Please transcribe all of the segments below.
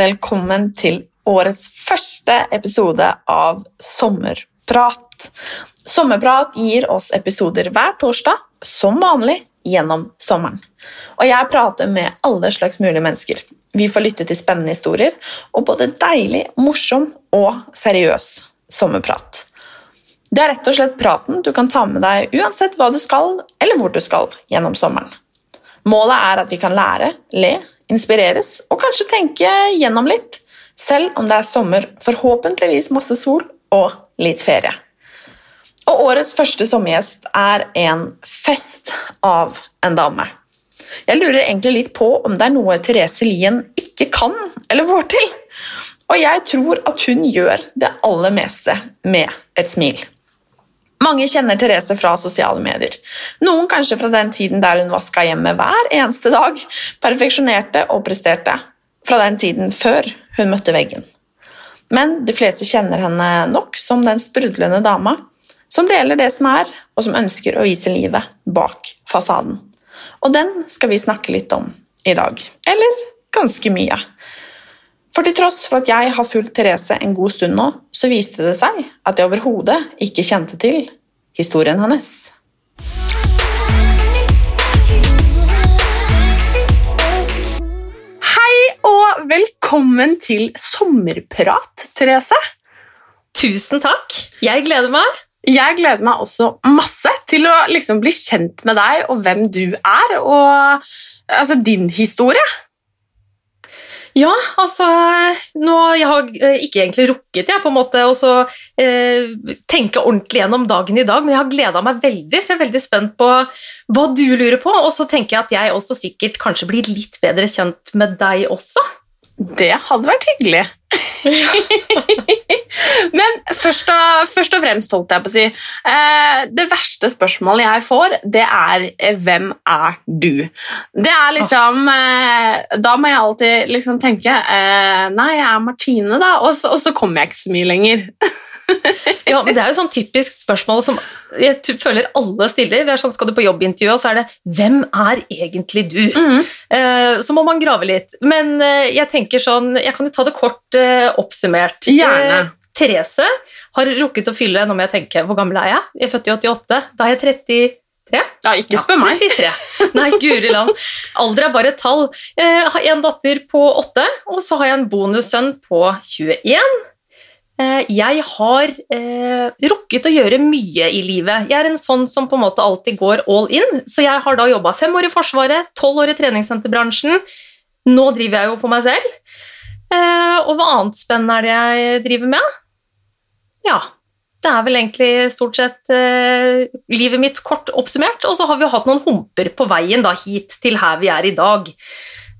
Velkommen til årets første episode av Sommerprat. Sommerprat gir oss episoder hver torsdag, som vanlig, gjennom sommeren. Og jeg prater med alle slags mulige mennesker. Vi får lytte til spennende historier og både deilig, morsom og seriøs sommerprat. Det er rett og slett praten du kan ta med deg uansett hva du skal, eller hvor du skal gjennom sommeren. Målet er at vi kan lære, le, inspireres og kanskje tenke gjennom litt, selv om det er sommer, forhåpentligvis masse sol og litt ferie. Og årets første sommergjest er en fest av en dame. Jeg lurer egentlig litt på om det er noe Therese Lien ikke kan eller får til. Og jeg tror at hun gjør det aller meste med et smil. Mange kjenner Therese fra sosiale medier. Noen kanskje fra den tiden der hun vaska hjemme hver eneste dag, perfeksjonerte og presterte. Fra den tiden før hun møtte veggen. Men de fleste kjenner henne nok som den sprudlende dama som deler det som er, og som ønsker å vise livet bak fasaden. Og den skal vi snakke litt om i dag. Eller ganske mye. For til tross for at jeg har fulgt Therese en god stund nå, så viste det seg at jeg overhodet ikke kjente til historien hennes. Velkommen til sommerprat, Therese. Tusen takk. Jeg gleder meg. Jeg gleder meg også masse til å liksom bli kjent med deg og hvem du er, og altså, din historie. Ja, altså nå, Jeg har eh, ikke egentlig rukket jeg, på en måte, å så, eh, tenke ordentlig gjennom dagen i dag, men jeg har gleda meg veldig, så jeg er veldig spent på hva du lurer på. Og så tenker jeg at jeg også sikkert kanskje blir litt bedre kjent med deg også. Det hadde vært hyggelig. Men først og, først og, fremst, holdt jeg på å si eh, Det verste spørsmålet jeg får, det er eh, 'Hvem er du?' Det er liksom eh, Da må jeg alltid liksom tenke eh, 'Nei, jeg er Martine', da. Og så, og så kommer jeg ikke så mye lenger. ja, men Det er jo sånn typisk spørsmål som jeg føler alle stiller. Det er sånn, Skal du på jobbintervju, og så er det 'Hvem er egentlig du?' Mm. Uh, så må man grave litt. Men uh, jeg tenker sånn, jeg kan jo ta det kort uh, oppsummert. Gjerne. Therese har rukket å fylle Nå må jeg tenke, hvor gammel er jeg? Jeg er født i 88. Da er jeg 33. Ja, ikke spør ja, meg. 33. Nei, guri land. Alder er bare et tall. Jeg har en datter på 8, og så har jeg en bonussønn på 21. Eh, jeg har eh, rukket å gjøre mye i livet. Jeg er en sånn som på en måte alltid går all in. Så jeg har da jobba fem år i Forsvaret, tolv år i treningssenterbransjen. Nå driver jeg jo for meg selv. Eh, og hva annet spennende er det jeg driver med? Ja, det er vel egentlig stort sett eh, livet mitt kort oppsummert. Og så har vi jo hatt noen humper på veien da, hit til her vi er i dag.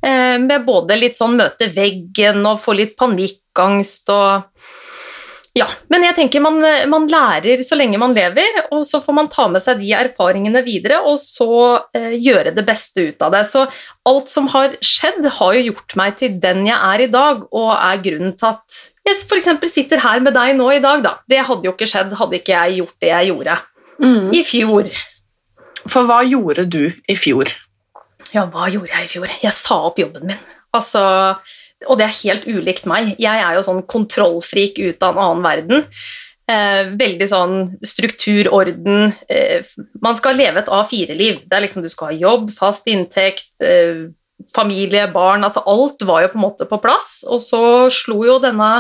Eh, med både litt sånn møte veggen og få litt panikkangst og ja, men jeg tenker man, man, lærer så lenge man lever, og så får man ta med seg de erfaringene videre, og så eh, gjøre det beste ut av det. Så alt som har skjedd, har jo gjort meg til den jeg er i dag, og er grunnen til at jeg f.eks. sitter her med deg nå i dag, da. Det hadde jo ikke skjedd hadde ikke jeg gjort det jeg gjorde mm. i fjor. For hva gjorde du i fjor? Ja, hva gjorde jeg i fjor? Jeg sa opp jobben min. Altså og det er helt ulikt meg. Jeg er jo sånn kontrollfrik ut av en annen verden. Eh, veldig sånn struktur, orden eh, Man skal leve et A4-liv. Det er liksom Du skal ha jobb, fast inntekt, eh, familie, barn altså Alt var jo på en måte på plass. Og så slo jo denne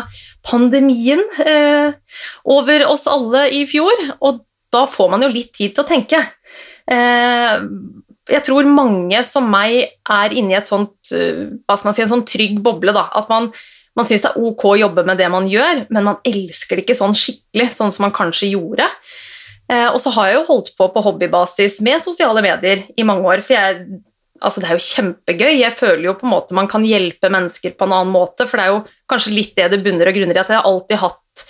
pandemien eh, over oss alle i fjor, og da får man jo litt tid til å tenke. Eh, jeg tror mange som meg er inni et sånt eh, hva skal man si, en sånn trygg boble. da, At man, man syns det er ok å jobbe med det man gjør, men man elsker det ikke sånn skikkelig, sånn som man kanskje gjorde. Eh, og så har jeg jo holdt på på hobbybasis med sosiale medier i mange år. for jeg, altså Det er jo kjempegøy. Jeg føler jo på en måte man kan hjelpe mennesker på en annen måte, for det er jo kanskje litt det det bunner og grunner i at jeg har alltid hatt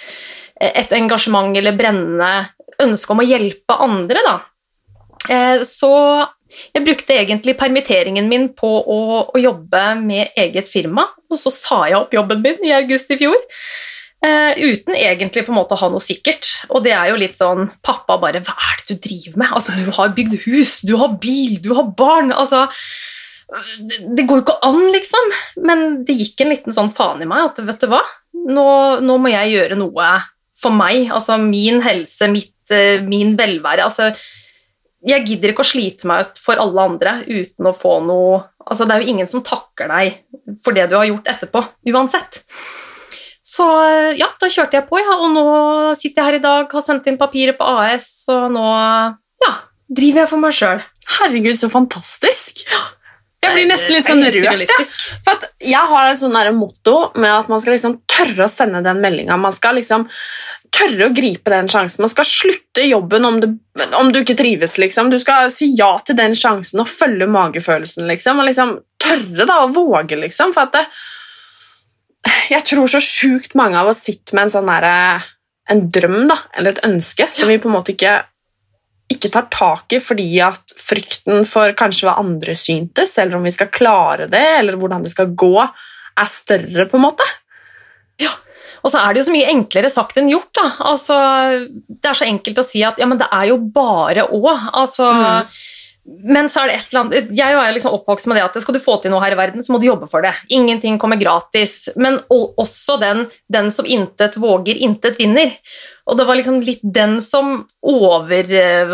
et engasjement eller brennende ønske om å hjelpe andre, da. Eh, så jeg brukte egentlig permitteringen min på å, å, jobbe med eget firma, og så sa jeg opp jobben min i august i fjor. Uh, uten egentlig på en måte å ha noe sikkert. Og det er jo litt sånn Pappa bare Hva er det du driver med? Altså, du har bygd hus, du har bil, du har barn. Altså Det, går jo ikke an, liksom. Men det gikk en liten sånn faen i meg at vet du hva, nå, nå må jeg gjøre noe for meg. Altså min helse, mitt, uh, min velvære. Altså jeg gidder ikke å slite meg ut for alle andre uten å få noe Altså, det er jo ingen som takker deg for det du har gjort etterpå, uansett. Så ja, da kjørte jeg på, ja, og nå sitter jeg her i dag, har sendt inn papiret på AS, og nå ja, driver jeg for meg sjøl. Herregud, så fantastisk! Jeg blir nesten litt sånn rørt. Ja. For jeg har et sånn motto med at man skal liksom tørre å sende den meldinga. Man skal liksom tørre å gripe den sjansen. Man skal slutte jobben om du, om du ikke trives. Liksom. Du skal si ja til den sjansen og følge magefølelsen. Liksom. Og liksom tørre da, å våge, liksom. For det, jeg tror så sjukt mange av oss sitter med en sånn der, en drøm da, eller et ønske som vi på en måte ikke, ikke tar tak i fordi at frykten for kanskje hva andre syntes, eller om vi skal klare det, eller hvordan det skal gå, er større, på en måte. Ja, og så er det jo så mye enklere sagt enn gjort. Da. Altså, det er så enkelt å si at ja, men det er jo bare å. Altså, mm. Men så er det et eller annet Jeg er liksom oppvokst med det at skal du få til noe her i verden, så må du jobbe for det. Ingenting kommer gratis. Men også den, den som intet våger, intet vinner. Og det var liksom litt den som over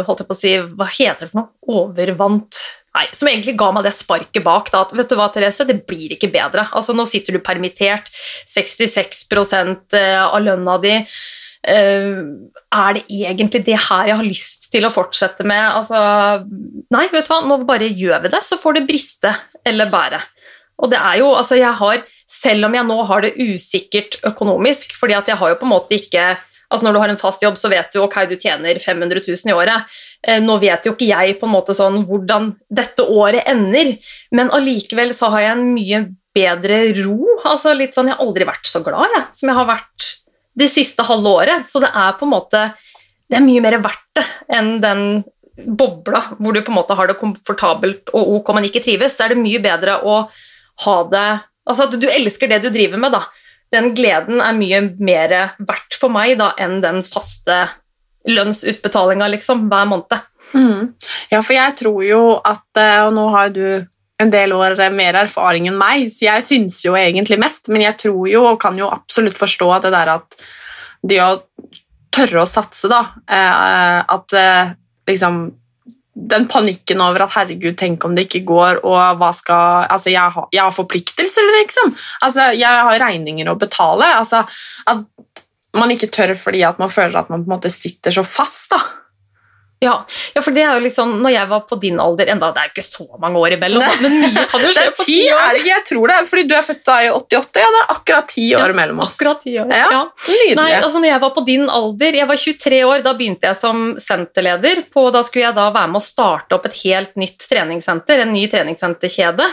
Holdt jeg på å si Hva heter det for noe? Overvant Nei, som egentlig ga meg det sparket bak. Da, at vet du hva, Therese, det blir ikke bedre. Altså, Nå sitter du permittert, 66 eh, av lønna di. Uh, er det egentlig det her jeg har lyst til å fortsette med? Altså, nei, vet du hva, nå bare gjør vi det, så får det briste eller bære. Og det er jo, altså jeg har, Selv om jeg nå har det usikkert økonomisk, fordi at jeg har jo på en måte ikke Altså Når du har en fast jobb, så vet du ok, du tjener 500 000 i året. Eh, nå vet jo ikke jeg på en måte sånn hvordan dette året ender, men allikevel så har jeg en mye bedre ro. altså litt sånn, Jeg har aldri vært så glad jeg, som jeg har vært det siste halve året. Så det er på en måte det er mye mer verdt det enn den bobla hvor du på en måte har det komfortabelt og ok, men ikke trives. Så er det mye bedre å ha det Altså at du elsker det du driver med, da den gleden er mye mer verdt for meg da, enn den faste lønnsutbetalinga liksom, hver måned. Mm. Ja, for jeg tror jo at eh, Og nå har du en del år mer erfaring enn meg, så jeg syns jo egentlig mest, men jeg tror jo og kan jo absolutt forstå det der at det å tørre å satse, da eh, At eh, liksom den panikken over at 'herregud, tenk om det ikke går', og hva skal Altså, jeg har, jeg har forpliktelser, liksom. Altså, jeg har regninger å betale. Altså, at man ikke tør fordi at man føler at man på en måte sitter så fast, da. Ja, ja, for det er jo litt sånn Når jeg var på din alder enda, Det er jo ikke så mange år imellom, men mye kan jo skje på ti år. Er det ikke? Jeg tror det, fordi du er født da i 88. Ja, det er akkurat ti år ja, mellom oss. Akkurat ti år, ja. ja. Nei, altså når jeg var på din alder, jeg var 23 år, da begynte jeg som senterleder. På, da skulle jeg da være med å starte opp et helt nytt treningssenter, en ny treningssenterkjede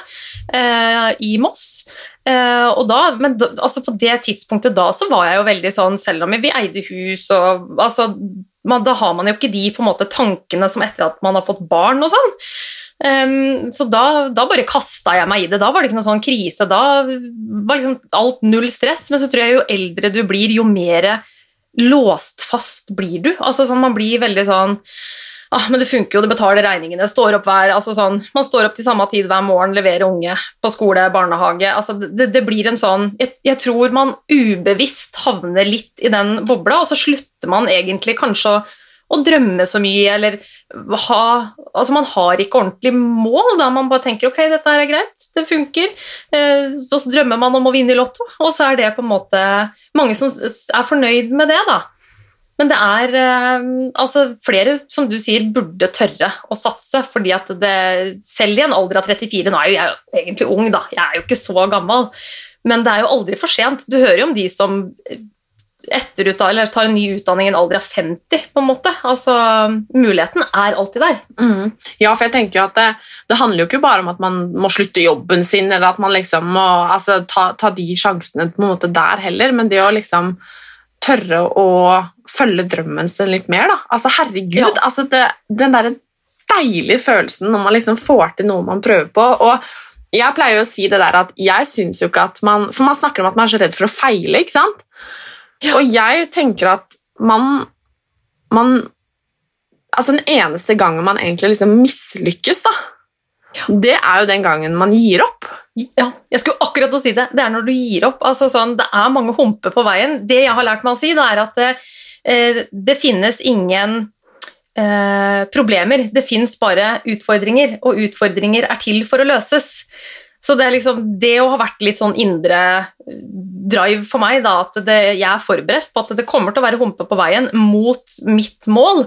eh, i Moss. Uh, og da, men da, altså på det tidspunktet da så var jeg jo veldig sånn Selv om vi eide hus og altså, man, Da har man jo ikke de på en måte tankene som etter at man har fått barn og sånn. Um, så da, da bare kasta jeg meg i det. Da var det ikke noen sånn krise. Da var liksom alt null stress. Men så tror jeg jo eldre du blir, jo mer låst fast blir du. Altså sånn, Man blir veldig sånn ah, men det funker jo, det betaler regningene, står opp hver altså sånn, Man står opp til samme tid hver morgen, leverer unge på skole, barnehage altså det, det blir en sånn jeg, jeg, tror man ubevisst havner litt i den bobla, og så slutter man egentlig kanskje å, å drømme så mye, eller ha Altså, man har ikke ordentlig mål, da man bare tenker ok, dette her er greit, det funker. Eh, så drømmer man om å vinne i Lotto, og så er det på en måte mange som er fornøyd med det, da. Men det er eh, altså flere, som du sier, burde tørre å satse. fordi at det, selv i en alder av 34 Nå er jo jeg egentlig ung, da, jeg er jo ikke så gammel. Men det er jo aldri for sent. Du hører jo om de som etterutdanner, eller tar en ny utdanning i en alder av 50, på en måte. Altså, Muligheten er alltid der. Mm. Ja, for jeg tenker jo at det, det, handler jo ikke bare om at man må slutte jobben sin, eller at man liksom må altså, ta, ta de sjansene på en måte der heller, men det å liksom tørre å følge drømmen sin litt mer. Da. Altså, herregud, Ja. altså det, den der deilige følelsen når man liksom får til noe man prøver på. og jeg pleier å si det der at jeg syns jo ikke at man For man snakker om at man er så redd for å feile, ikke sant? Ja. Og jeg tenker at man, man Altså den eneste gangen man egentlig liksom mislykkes, da. Det er jo den gangen man gir opp. Ja, jeg skulle akkurat å si det. Det er når du gir opp. Altså sånn, det er mange humper på veien. Det jeg har lært meg å si, det er at det, eh, det finnes ingen eh, problemer. Det finnes bare utfordringer, og utfordringer er til for å løses. Så det er liksom det å ha vært litt sånn indre drive for meg, da, at det, jeg er forberedt på at det kommer til å være humper på veien mot mitt mål.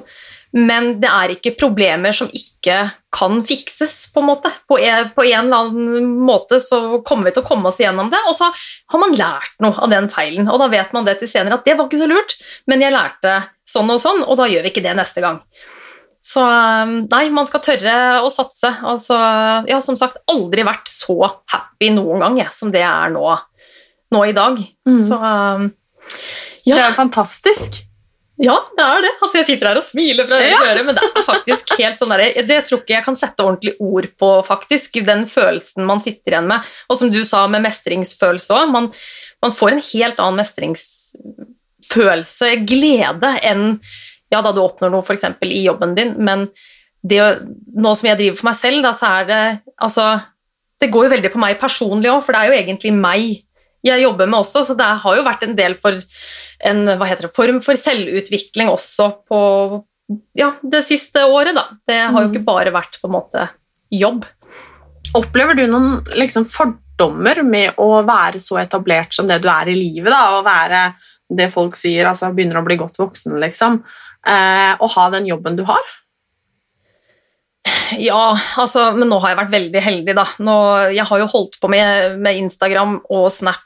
Men det er ikke problemer som ikke kan fikses, på en måte. På en, på en eller annen måte så kommer vi til å komme oss igjennom det, og så har man lært noe av den feilen. Og da vet man det til senere at det var ikke så lurt, men jeg lærte sånn og sånn, og da gjør vi ikke det neste gang. Så nei, man skal tørre å satse. Altså, jeg har som sagt aldri vært så happy noen gang jeg, som det jeg er nå, nå i dag. Mm. Så Det er fantastisk. Ja, det er det. Altså, jeg sitter her og smiler fra øre Ja. til øre, men det er faktisk helt sånn der, Det tror ikke jeg kan sette ordentlig ord på, faktisk. Den følelsen man sitter igjen med. Og som du sa med mestringsfølelse òg, man, man får en helt annen mestringsfølelse, glede, enn ja, da du oppnår noe f.eks. i jobben din, men det, nå som jeg driver for meg selv, da, så er det altså Det går jo veldig på meg personlig òg, for det er jo egentlig meg jeg jobber med også, så det har jo vært en del for en det, form for selvutvikling også på ja, det siste året, da. Det har jo Mm. ikke bare vært på en måte jobb. Opplever du noen liksom, fordommer med å være så etablert som det du er i livet? Da, og være det folk sier, altså begynner å bli godt voksen, liksom. Eh, og ha den jobben du har? Ja, altså, men nå har jeg vært veldig heldig, da. Nå, jeg har jo holdt på med, med Instagram og Snap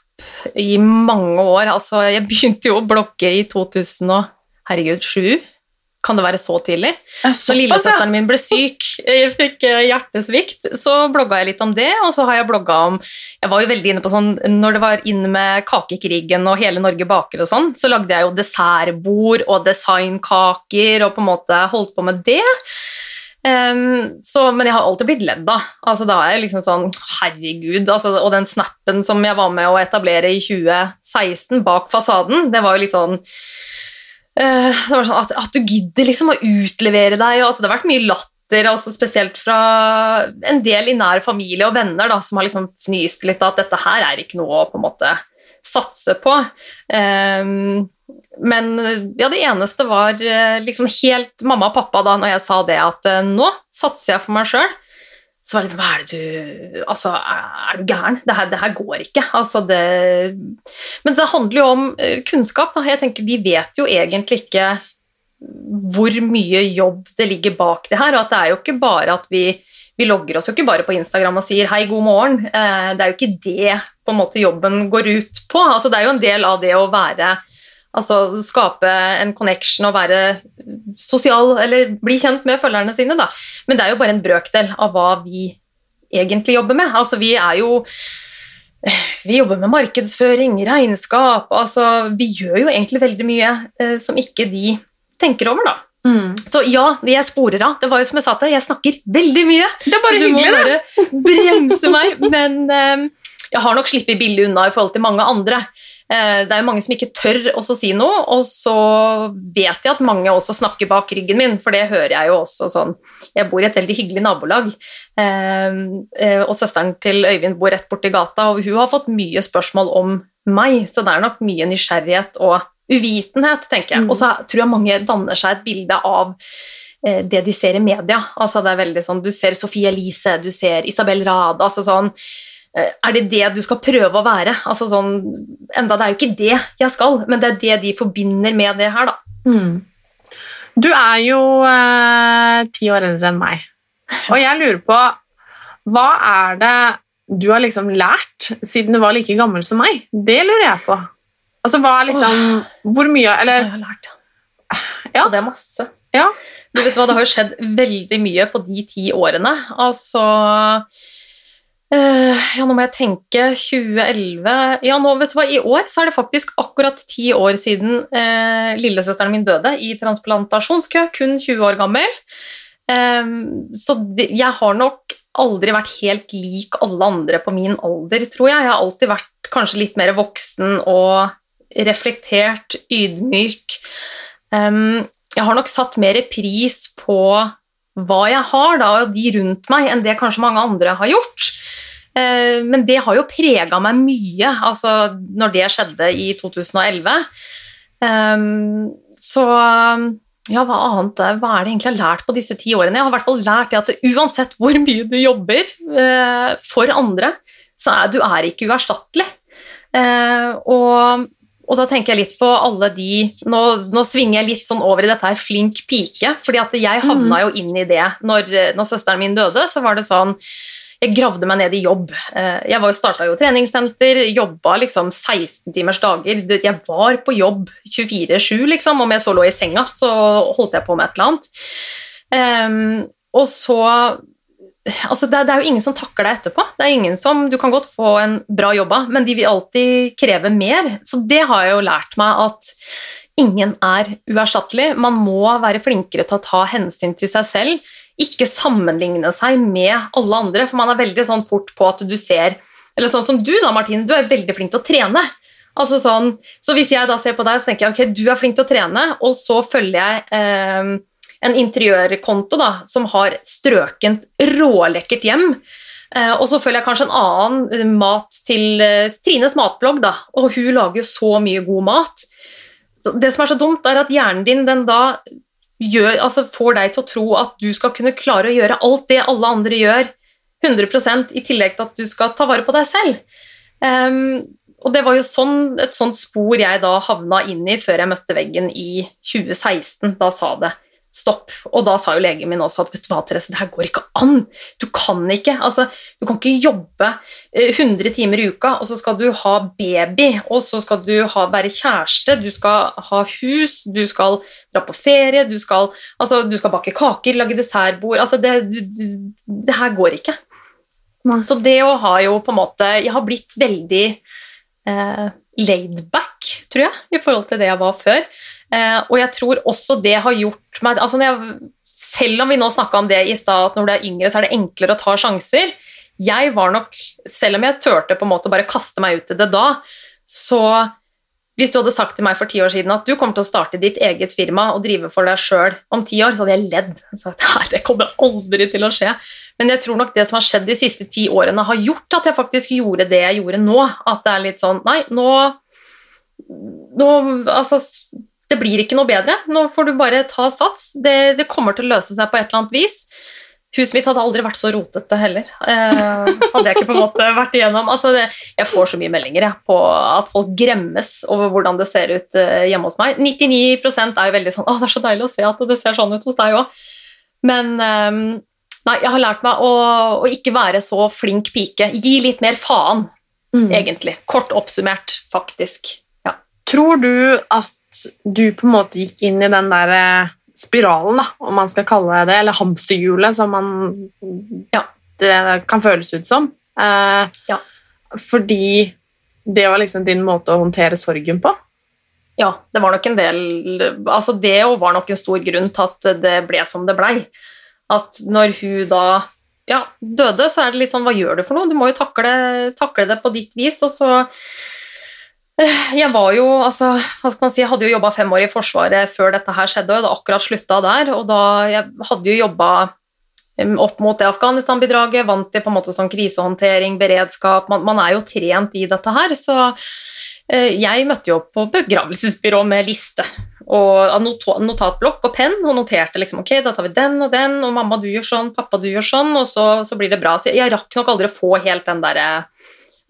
i mange år. Altså, jeg begynte jo å blogge i 2000 og herregud, sju? Kan det være så tidlig? Så lillesøsteren min ble syk, jeg fikk eh, hjertesvikt, så blogga jeg litt om det, og så har jeg blogga om Jeg var jo veldig inne på sånn Når det var inn med kakekrigen og Hele Norge baker og sånn, så lagde jeg jo dessertbord og designkaker og på en måte holdt på med det. Ehm, så, men jeg har alltid blitt ledd av. Altså, da er jeg liksom sånn Herregud. Altså, og den snappen som jeg var med å etablere i 2016 bak fasaden, det var jo litt sånn uh, det var sånn at, at du gidder liksom å utlevere deg. Og, altså, det har vært mye latter, altså, spesielt fra en del i nær familie og venner da, som har liksom fnyst litt av at dette her er ikke noe å på en måte satse på. Ehm, men ja, det eneste var eh, liksom helt mamma og pappa da når jeg sa det at eh, nå satser jeg for meg sjøl. Så var det liksom Hva er det du Altså, er du gæren? Det her, det her går ikke. Altså, det Men det handler jo om eh, kunnskap, da. Jeg tenker Vi vet jo egentlig ikke hvor mye jobb det ligger bak det her, og at det er jo ikke bare at vi vi logger oss jo ikke bare på Instagram og sier 'hei, god morgen'. Eh, Det er jo ikke det på en måte jobben går ut på. Altså, det er jo en del av det å være Altså skape en connection og være sosial, eller bli kjent med følgerne sine, da. Men det er jo bare en brøkdel av hva vi egentlig jobber med. Altså, vi er jo vi jobber med markedsføring, regnskap altså Vi gjør jo egentlig veldig mye eh, som ikke de tenker over, da. Mm. Så ja, jeg sporer av. Det var jo som jeg sa til jeg snakker veldig mye. Det er bare Så du må hyggelig, bare bremse meg. Men eh, jeg har nok sluppet billig unna i forhold til mange andre. Eh, det er jo mange som ikke tør å si noe, og så vet jeg at mange også snakker bak ryggen min, for det hører jeg jo også sånn. Jeg bor i et veldig hyggelig nabolag, eh, eh, og søsteren til Øyvind bor rett borti gata, og hun har fått mye spørsmål om meg, så det er nok mye nysgjerrighet og uvitenhet, tenker jeg. Mm. Og så tror jeg mange danner seg et bilde av det de ser i media. Altså det er veldig sånn, Du ser Sofie Elise, du ser Isabel Rad. altså sånn, Er det det du skal prøve å være? Altså sånn, enda Det er jo ikke det jeg skal, men det er det de forbinder med det her. da. Mm. Du er jo eh, ti år eldre enn meg, og jeg lurer på Hva er det du har liksom lært siden du var like gammel som meg? Det lurer jeg på. Altså, hva er liksom Hvor mye Eller Jeg har lært, ja. Og det er masse. Ja. Du vet hva, Det har jo skjedd veldig mye på de ti årene. Altså Eh, ja, nå må jeg tenke 2011 Ja, nå, vet du hva, i år så er det faktisk akkurat ti år siden eh, lillesøsteren min døde i transplantasjonskø, kun 20 år gammel. Eh, så det, jeg har nok aldri vært helt lik alle andre på min alder, tror jeg. Jeg har alltid vært kanskje litt mer voksen og reflektert, ydmyk. Um, jeg har nok satt mer pris på hva jeg har, da, og de rundt meg, enn det kanskje mange andre har gjort. Uh, men det har jo prega meg mye, altså når det skjedde i 2011. Um, så ja, hva annet hva er det egentlig jeg har lært på disse ti årene? Jeg har i hvert fall lært det at uansett hvor mye du jobber uh, for andre, så er du er ikke uerstattelig. Uh, og og da tenker jeg litt på alle de Nå, nå svinger jeg litt sånn over i dette her flink pike, fordi at jeg havna mm. jo inn i det. Når, når søsteren min døde, så var det sånn jeg gravde meg ned i jobb. Eh, jeg starta jo treningssenter, jobba liksom 16 timers dager. Jeg var på jobb 24-7, liksom. Om jeg så lå i senga, så holdt jeg på med et eller annet. Um, og så altså det, det, er jo ingen som takker deg etterpå. Det er ingen som, Du kan godt få en bra jobba, men de vil alltid kreve mer. Så det har jeg jo lært meg at ingen er uerstattelig. Man må være flinkere til å ta hensyn til seg selv, ikke sammenligne seg med alle andre, for man er veldig sånn fort på at du ser Eller sånn som du, da, Martine, du er veldig flink til å trene. Altså sånn, så hvis jeg da ser på deg, så tenker jeg ok, du er flink til å trene, og så følger jeg eh, en interiørkonto da, som har strøkent rålekkert hjem. Eh, og så følger jeg kanskje en annen eh, mat til eh, Trines matblogg, da, og hun lager jo så mye god mat. Så det som er så dumt, er at hjernen din den da gjør, altså får deg til å tro at du skal kunne klare å gjøre alt det alle andre gjør, 100% i tillegg til at du skal ta vare på deg selv. Um, og det var jo sånn, et sånt spor jeg da havna inn i før jeg møtte veggen i 2016. Da sa det stopp. Og da sa jo legen min også at vet du hva, Therese, det her går ikke an. Du kan ikke altså, du kan ikke jobbe 100 eh, timer i uka, og så skal du ha baby, og så skal du ha, være kjæreste, du skal ha hus, du skal dra på ferie, du skal, altså, du skal bake kaker, lage dessertbord altså, det, du, det her går ikke. Nei. Så det å ha jo på en måte Jeg har blitt veldig eh, laid back, tror jeg, i forhold til det jeg var før. Eh, og jeg tror også det har gjort meg altså jeg, Selv om vi nå snakka om det i stad, at når du er yngre, så er det enklere å ta sjanser. Jeg var nok, selv om jeg turte på en måte bare kaste meg ut i det da, så hvis du hadde sagt til meg for ti år siden at du kommer til å starte ditt eget firma og drive for deg sjøl om ti år, så hadde jeg ledd. Sagt, Nei, det kommer aldri til å skje. Men jeg tror nok det som har skjedd de siste ti årene, har gjort at jeg faktisk gjorde det jeg gjorde nå. At det er litt sånn Nei, nå, nå Altså, det blir ikke noe bedre. Nå får du bare ta sats. Det, det, kommer til å løse seg på et eller annet vis. Huset mitt hadde aldri vært så rotete heller. Eh, hadde jeg ikke på en måte vært igjennom. Altså, det, jeg får så mye meldinger jeg, på at folk gremmes over hvordan det ser ut eh, hjemme hos meg. 99% er jo veldig sånn 'Å, det er så deilig å se at det ser sånn ut hos deg òg'. Men eh, nei, jeg har lært meg å, å, ikke være så flink pike. Gi litt mer faen, mm. egentlig. Kort oppsummert, faktisk. Tror du at du på en måte gikk inn i den der eh, spiralen, da, om man skal kalle det eller hamsterhjulet, som man ja. det kan føles ut som. Eh, ja. Fordi det var liksom din måte å håndtere sorgen på? Ja, det var nok en del Altså, det var nok en stor grunn til at det ble som det blei. At når hun da ja, døde, så er det litt sånn Hva gjør du for noe? Du må jo takle, takle det på ditt vis. Og så jeg var jo, altså, hva skal man si, jeg hadde jo jobba fem år i Forsvaret før dette her skjedde, og jeg hadde akkurat slutta der. Og da jeg hadde jo jobba opp mot det Afghanistan-bidraget, vant til på en måte sånn krisehåndtering, beredskap man, man, er jo trent i dette her, så eh, jeg møtte jo opp på begravelsesbyrå med liste og not notatblokk og penn og noterte liksom ok, da tar vi den og den, og mamma du gjør sånn, pappa du gjør sånn, og så, så blir det bra. Så jeg, jeg rakk nok aldri å få helt den derre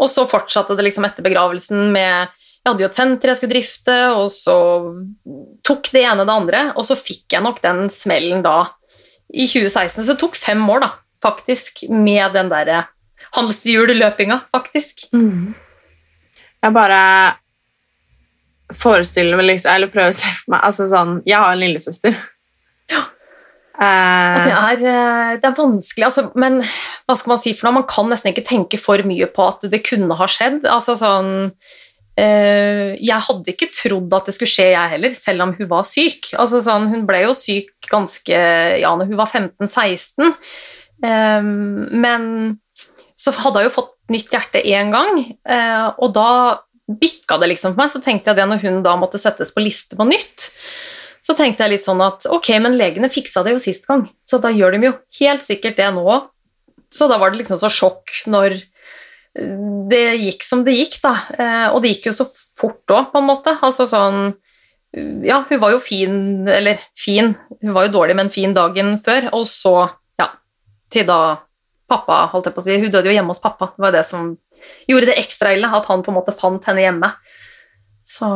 Og så fortsatte det liksom etter begravelsen med jeg hadde jo et senter jeg skulle drifte, og så tok det ene det andre. Og så fikk jeg nok den smellen da i 2016. Så det tok fem år, da, faktisk, med den derre hamsterhjul-løpinga, faktisk. Mm. Jeg bare forestiller meg liksom Eller prøver å se for meg altså sånn, Jeg har en lillesøster. Ja. Og det Eh, er, eh, det er vanskelig, altså, men hva skal man si for noe? Man kan nesten ikke tenke for mye på at det kunne ha skjedd. Altså sånn eh, Jeg hadde ikke trodd at det skulle skje, jeg heller, selv om hun var syk. Altså sånn, Hun ble jo syk ganske Ja, når hun var 15-16, eh, men så hadde hun jo fått nytt hjerte én gang, eh, og da bikka det liksom for meg. Så tenkte jeg det når hun da måtte settes på liste på nytt. Så tenkte jeg litt sånn at ok, men legene fiksa det jo sist gang, så da gjør de jo helt sikkert det nå. Så da var det liksom så sjokk når eh, det gikk som det gikk, da. Eh, Og det gikk jo så fort òg, på en måte. Altså sånn Ja, hun var jo fin, eller fin, hun var jo dårlig, men fin dagen før, og så, ja, til da pappa, holdt jeg på å si, hun døde jo hjemme hos pappa. Det var det som gjorde det ekstra ille, at han på en måte fant henne hjemme. Så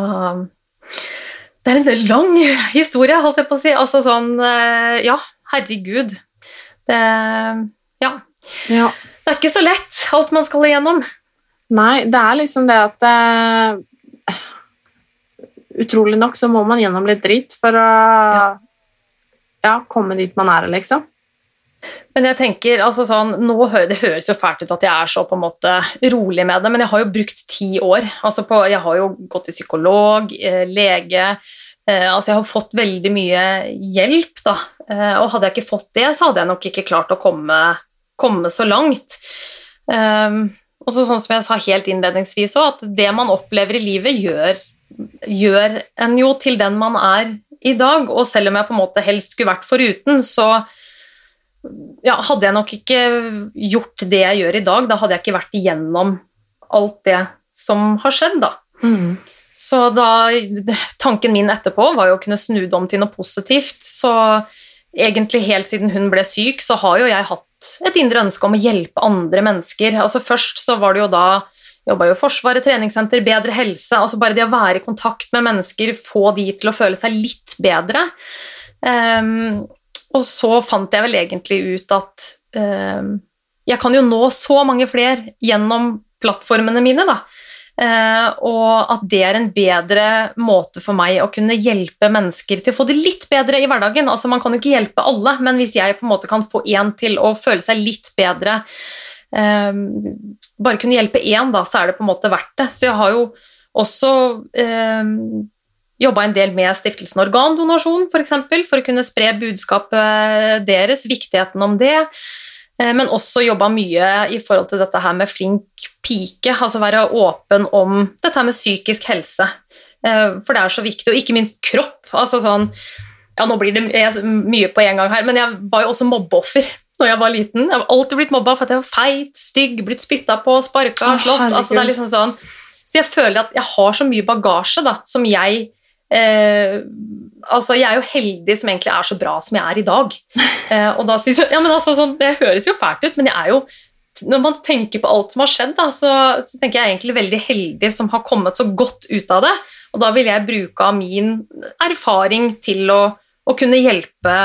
det er en lang historie, holdt jeg på å si. Altså sånn eh, Ja, herregud. Det Ja. ja. Det er ikke så lett, alt man skal igjennom. Nei, det er liksom det at uh, Utrolig nok så må man gjennom litt dritt for å ja. komme dit man er, liksom. Men jeg tenker, altså sånn, nå hø Det høres jo fælt ut at jeg er så på en måte rolig med det, men jeg har jo brukt ti år. Altså på, jeg har jo gått til psykolog, eh, lege eh, altså Jeg har fått veldig mye hjelp, da. Eh, og hadde jeg ikke fått det, så hadde jeg nok ikke klart å komme, komme så langt. Um, og så sånn som jeg sa helt innledningsvis òg, at det man opplever i livet, gjør, gjør en jo til den man er i dag. Og selv om jeg på en måte helst skulle vært foruten, så ja, hadde jeg nok ikke gjort det jeg gjør i dag, da hadde jeg ikke vært igjennom alt det som har skjedd, da. Mm. Så da Tanken min etterpå var jo å kunne snu det om til noe positivt. Så egentlig helt siden hun ble syk, så har jo jeg hatt et indre ønske om å hjelpe andre mennesker. Altså Først så var det jo da jobba jo Forsvaret, treningssenter, bedre helse. altså Bare det å være i kontakt med mennesker, få de til å føle seg litt bedre. Um, og så fant jeg vel egentlig ut at um, jeg kan jo nå så mange flere gjennom plattformene mine, da. Eh, og at det er en bedre måte for meg å kunne hjelpe mennesker til å få det litt bedre i hverdagen. Altså Man kan jo ikke hjelpe alle, men hvis jeg på en måte kan få én til å føle seg litt bedre eh, Bare kunne hjelpe én, da, så er det på en måte verdt det. Så jeg har jo også eh, jobba en del med stiftelsen Organdonasjon, f.eks., for, for å kunne spre budskapet deres, viktigheten om det. Eh, Men også jobba mye i forhold til dette her med flink pike, altså være åpen om dette her med psykisk helse. Eh, For det er så viktig, og ikke minst kropp. Altså sånn Ja, nå blir det mye på en gang her, men jeg var jo også mobbeoffer når jeg var liten. Jeg har alltid blitt mobba for at jeg var feit, stygg, blitt spytta på, sparka, slått. Altså, det er liksom sånn Så jeg føler at jeg har så mye bagasje da, som jeg eh, Altså, jeg er jo heldig som egentlig er så bra som jeg er i dag. Eh, og da synes jeg, ja, men altså, sånn, Det høres jo fælt ut, men jeg er jo når man tenker på alt som har skjedd, da, så, så tenker jeg egentlig veldig heldig som har kommet så godt ut av det. Og da vil jeg bruke av min erfaring til å, å kunne hjelpe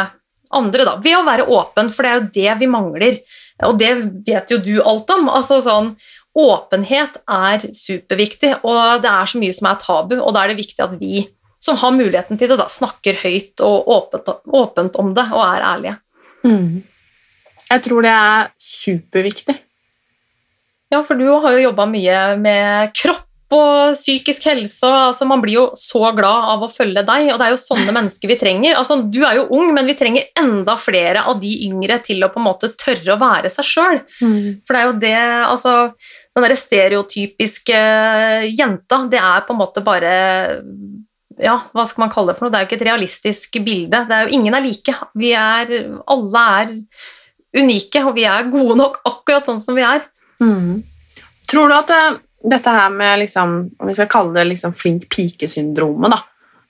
andre, da, ved å være åpen, for det er jo det vi mangler. Og det vet jo du alt om. altså sånn, Åpenhet er superviktig, og det er så mye som er tabu, og da er det viktig at vi som har muligheten til det, da, snakker høyt og åpent, åpent om det og er ærlige. Mm. Jeg tror det er superviktig. Ja, for du har jo jobba mye med kropp og psykisk helse, altså, man blir jo så glad av å følge deg, og det er jo sånne mennesker vi trenger. Altså, du er jo ung, men vi trenger enda flere av de yngre til å på en måte tørre å være seg sjøl. For det er jo det altså, Den derre stereotypiske jenta, det er på en måte bare Ja, hva skal man kalle det for noe? Det er jo ikke et realistisk bilde. Det er jo Ingen er like. Vi er Alle er unike, og vi er gode nok akkurat sånn som vi er. Mm. Tror du at det, dette her med liksom, om vi skal kalle det liksom flink pike-syndromet, da,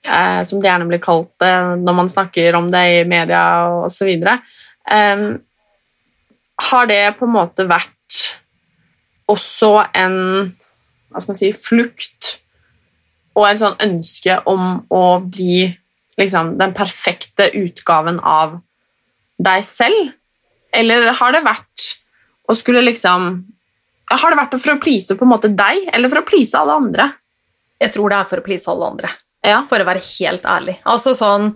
eh, som det gjerne blir kalt eh, når man snakker om det i media osv., eh, har det på en måte vært også en hva skal man si, flukt og en sånn ønske om å bli liksom, den perfekte utgaven av deg selv? Eller har det vært å skulle liksom Har det vært for å please på en måte deg, eller for å please alle andre? Jeg tror det er for å please alle andre. Ja. for å være helt ærlig. Altså sånn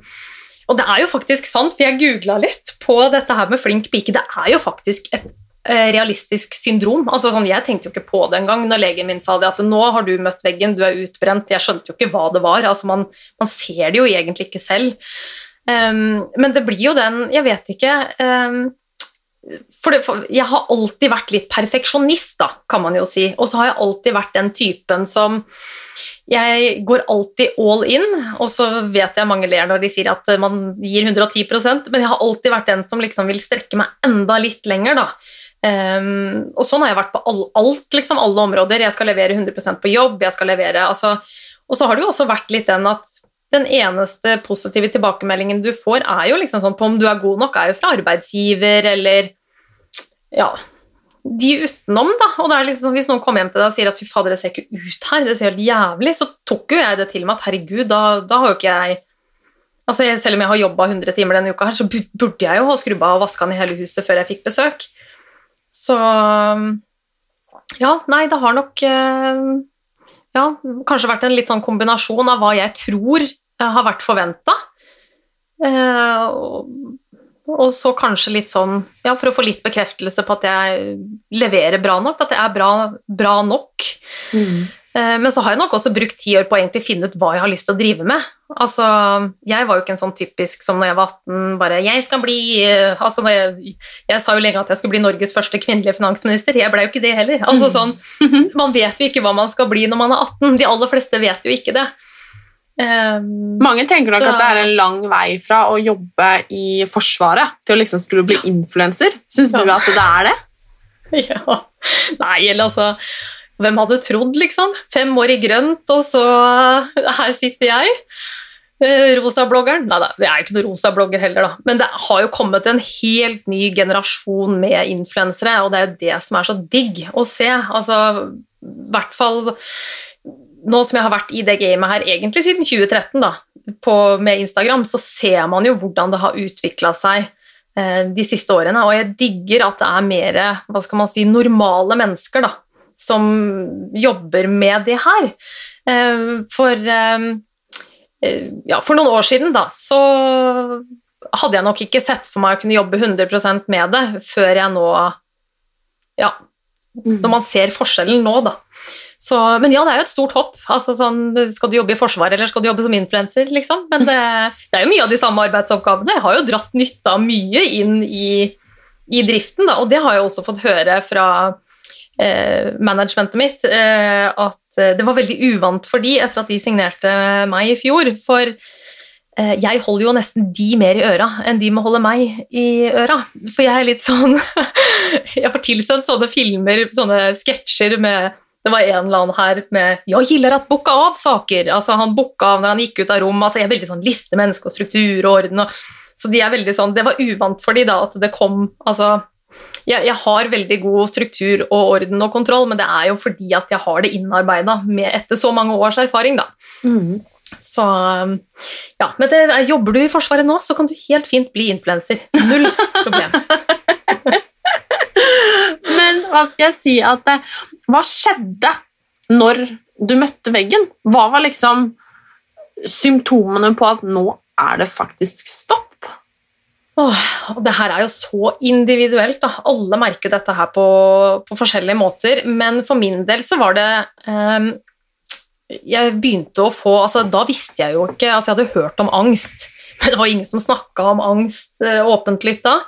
og det er jo faktisk sant, for jeg googla litt på dette her med flink pike. Det er jo faktisk et realistisk syndrom. Altså sånn, Jeg tenkte jo ikke på det engang når legen min sa det, at nå har du møtt veggen, du er utbrent. Jeg skjønte jo ikke hva det var. altså Man, man ser det jo egentlig ikke selv. Um, men det blir jo den Jeg vet ikke um, for, det, for Jeg har alltid vært litt perfeksjonist, da, kan man jo si. Og så har jeg alltid vært den typen som jeg går alltid all in, og så vet jeg mange ler når de sier at man gir 110% men jeg har alltid vært den som liksom vil strekke meg enda litt lenger, da. Um, og sånn har jeg vært på all, alt, liksom, alle områder. Jeg skal levere 100% på jobb, jeg skal levere altså, Og så har det jo også vært litt den at den eneste positive tilbakemeldingen du får, er jo liksom sånn på om du er god nok, er jo fra arbeidsgiver eller ja, de utenom, da. Og det er liksom, hvis noen kommer hjem til deg og sier at 'fy fader, det ser ikke ut her', det ser helt jævlig, så tok jo jeg det til meg at herregud, da, da har jo ikke jeg Altså, Selv om jeg har jobba 100 timer denne uka, her, så burde jeg jo ha skrubba og vaska ned hele huset før jeg fikk besøk. Så Ja, nei, det har nok eh, Ja, kanskje vært en litt sånn kombinasjon av hva jeg tror har vært forventa, eh, og så kanskje litt sånn Ja, for å få litt bekreftelse på at jeg leverer bra nok, at jeg er bra, bra nok. Mm. Eh, men så har jeg nok også brukt ti år på å egentlig finne ut hva jeg har lyst til å drive med. Altså, Jeg var jo ikke en sånn typisk som når jeg var 18, bare 'jeg skal bli' eh, altså jeg, jeg, sa jo lenge at jeg skulle bli Norges første kvinnelige finansminister. Jeg ble jo ikke det heller. Altså sånn, Man vet jo ikke hva man skal bli når man er 18. De aller fleste vet jo ikke det. Um, Mange tenker nok så, at det er en lang vei fra å jobbe i Forsvaret til å liksom skulle bli influenser. Syns ja. du at det er det? Ja. Nei, eller altså Hvem hadde trodd, liksom? Fem år i grønt, og så her sitter jeg. Eh, rosa-bloggeren. Nei da, jeg er jo ikke noen rosa-blogger heller, da. Men det har jo kommet en helt ny generasjon med influensere, og det er jo det som er så digg å se. Altså, i hvert fall nå som jeg har vært i det gamet her egentlig siden 2013 da, på, med Instagram, så ser man jo hvordan det har utvikla seg eh, de siste årene. Og jeg digger at det er mer hva skal man si, normale mennesker da, som jobber med det her. Eh, for, eh, eh ja, for noen år siden da, så hadde jeg nok ikke sett for meg å kunne jobbe 100% med det før jeg nå Ja, når man ser forskjellen nå, da. Så, men ja, det er jo et stort hopp. Altså, sånn, skal du jobbe i Forsvaret eller skal du jobbe som influenser? Liksom? Men det, det, er jo mye av de samme arbeidsoppgavene. Jeg har jo dratt nytte av mye inn i, i driften, da, og det har jeg også fått høre fra managementet mitt, eh, at eh, det var veldig uvant for de etter at de signerte meg i fjor. For eh, jeg holder jo nesten de mer i øra enn de må holde meg i øra. For jeg er litt sånn Jeg får tilsendt sånne filmer, sånne sketsjer med det var en eller annen her med 'Jeg gillar at booka av-saker'. Altså, han booka av når han gikk ut av rom. Altså, jeg er veldig sånn listemenneske og struktur og orden. Og, så de er veldig sånn, Det var uvant for de da at det kom altså, jeg, jeg, har veldig god struktur og orden og kontroll, men det er jo fordi at jeg har det innarbeida etter så mange års erfaring. da. Mm. Så ja, men det, Jobber du i Forsvaret nå, så kan du helt fint bli influenser. Null problem. men hva skal jeg si at hva skjedde når du møtte veggen? Hva var liksom symptomene på at nå er det faktisk stopp? Åh, det her er jo så individuelt. Da. Alle merker dette her på, på, forskjellige måter. Men for min del så var det um, Jeg begynte å få altså, Da visste jeg jo ikke altså, Jeg hadde hørt om angst, men det var ingen som snakka om angst uh, åpent litt da.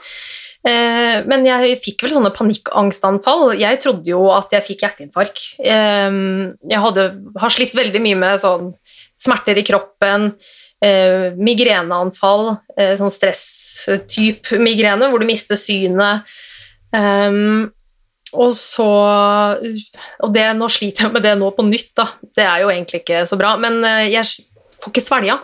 Eh, men jeg fikk vel sånne panikkangstanfall. Jeg trodde jo at jeg fikk hjerteinfarkt. Eh, jeg hadde, har slitt veldig mye med sånn smerter i kroppen, eh, migreneanfall, sånn stresstype migrene hvor du mister synet. Og så Og det, nå sliter jeg med det nå på nytt, da. Det er jo egentlig ikke så bra. Men jeg får ikke svelga.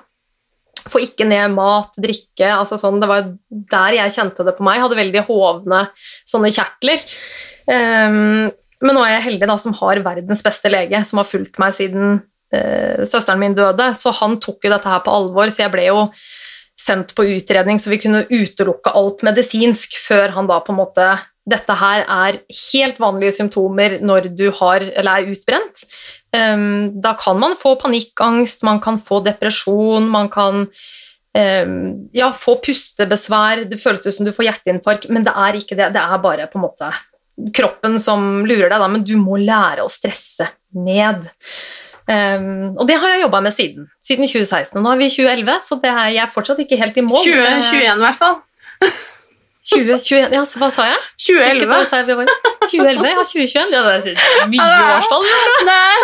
Får ikke ned mat, drikke altså sånn, Det var der jeg kjente det på meg. Hadde veldig hovne sånne kjertler. Um, men nå er jeg heldig da, som har verdens beste lege, som har fulgt meg siden søsteren min døde. Så han tok jo dette her på alvor, så jeg ble jo sendt på utredning så vi kunne utelukke alt medisinsk før han da på en måte Dette her er helt vanlige symptomer når du har, eller er utbrent. Um, da kan man få panikkangst, man kan få depresjon, man kan um, ja, få pustebesvær, det føles ut som du får hjerteinfarkt, men det er ikke det. Det er bare på en måte kroppen som lurer deg, da, men du må lære å stresse ned. Um, og det har jeg jobba med siden. Siden 2016. Nå er vi i 2011, så det er, jeg er fortsatt ikke helt i mål. 2021 i hvert fall. 2021 Ja, så hva sa jeg? 2011. Hvilket år sa jeg vi var? 2011? Ja, 2021? Ja, det er mye årstall. Nei.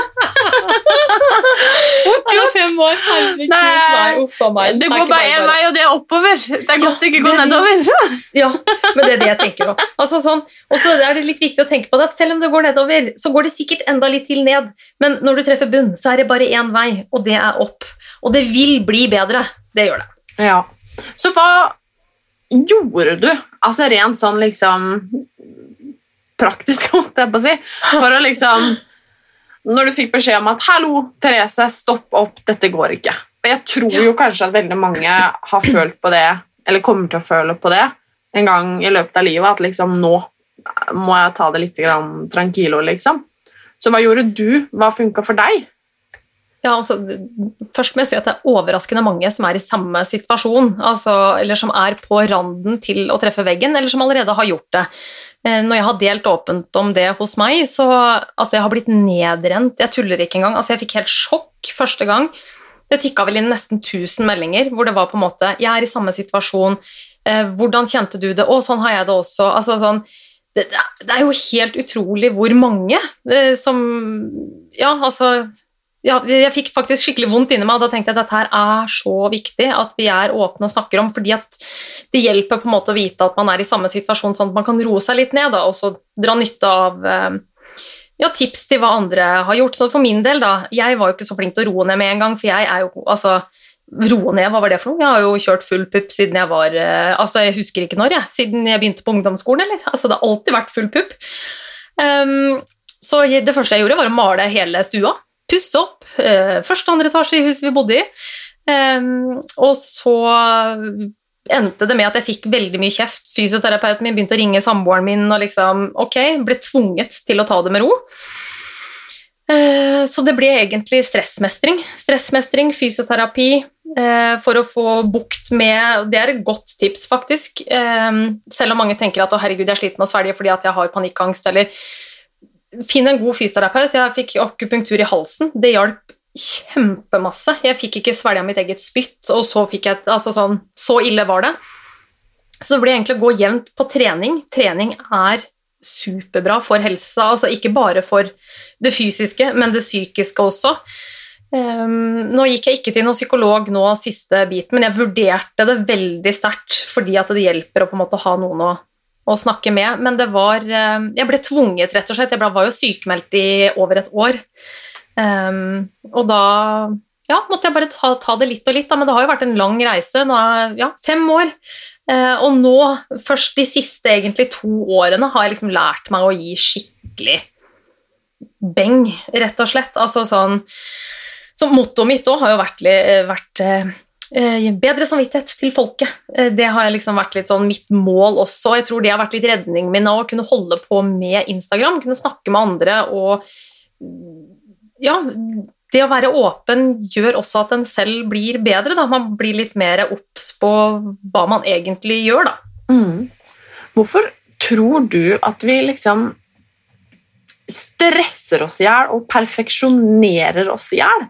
Fort Ja, gjort. fem år. Herregud. Nei. Uff a meg. Det går bare én vei, og det er oppover. Det er godt det ikke går er nedover. Ja, men det er det jeg tenker på. Altså sånn, og så er det litt viktig å tenke på det at selv om det går nedover, så går det sikkert enda litt til ned. Men når du treffer bunn, så er det bare én vei, og det er opp. Og det vil bli bedre. Det gjør det. Ja. Så hva gjorde du, altså rent sånn liksom praktisk, holdt jeg på å si, for å liksom Når du fikk beskjed om at 'hallo, Therese, stopp opp, dette går ikke'. Og jeg tror jo kanskje at veldig mange har følt på det, eller kommer til å føle på det, en gang i løpet av livet, at liksom nå må jeg ta det litt grann tranquilo, liksom. Så hva gjorde du? Hva funka for deg? Ja, altså, først må jeg si at det er overraskende mange som er i samme situasjon, altså, eller som er på randen til å treffe veggen, eller som allerede har gjort det. Eh, Når jeg har delt åpent om det hos meg, så altså, jeg har blitt nedrent, jeg tuller ikke engang. Altså, jeg fikk helt sjokk første gang. Det tikka vel inn nesten 1000 meldinger hvor det var på en måte Jeg er i samme situasjon. Eh, hvordan kjente du det? Å, sånn har jeg det også. Altså sånn det, det er- jo helt utrolig hvor mange eh, som Ja, altså ja, jeg fikk faktisk skikkelig vondt inni meg, og da tenkte jeg at dette her er så viktig at vi er åpne og snakker om, fordi at det hjelper på en måte å vite at man er i samme situasjon, sånn at man kan roe seg litt ned da, og så dra nytte av eh, ja, tips til hva andre har gjort. Så for min del, da, jeg var jo ikke så flink til å roe ned med en gang, for jeg er jo altså Roe ned, hva var det for noe? Jeg har jo kjørt full pupp siden jeg var eh, Altså, jeg husker ikke når, jeg. Siden jeg begynte på ungdomsskolen, eller? Altså, det har alltid vært full pupp. Um, så det første jeg gjorde, var å male hele stua. Pusse opp. eh, første og andre etasje i huset vi bodde i. Og så endte det med at jeg fikk veldig mye kjeft. Fysioterapeuten min begynte å ringe samboeren min og liksom Ok, ble tvunget til å ta det med ro. Eh, Så det ble egentlig stressmestring. Stressmestring, fysioterapi, eh, for å få bukt med Det er et godt tips, faktisk. Selv om mange tenker at å herregud, jeg sliter med å svelge fordi jeg har panikkangst, eller Finn en god fysioterapeut. Jeg fikk akupunktur i halsen. Det hjalp kjempemasse. Jeg fikk ikke svelga mitt eget spytt, og så fikk jeg Altså sånn Så ille var det. Så det ble egentlig å gå jevnt på trening. Trening er superbra for helsa, altså ikke bare for det fysiske, men det psykiske også. Um, nå gikk jeg ikke til noen psykolog nå siste bit, men jeg vurderte det veldig sterkt fordi at det hjelper å på en måte ha noen å, å snakke med. Men det var eh, Jeg ble tvunget, rett og slett. Jeg var jo sykemeldt i over et år. Um, og da ja, måtte jeg bare ta, ta det litt og litt, da, men det har jo vært en lang reise. Nå ja, fem år. Uh, og nå, først de siste egentlig to årene, har jeg liksom lært meg å gi skikkelig beng, rett og slett. Altså sånn Så mottoet mitt òg har jo vært, vært bedre samvittighet til folket. Eh, Det har liksom vært litt sånn mitt mål også. Jeg tror det har vært litt redningen min å kunne holde på med Instagram, kunne snakke med andre og Ja, det å være åpen gjør også at en selv blir bedre. Da. Man blir litt mer obs på hva man egentlig gjør, da. Mm. Hvorfor tror du at vi liksom stresser oss i hjel og perfeksjonerer oss i hjel?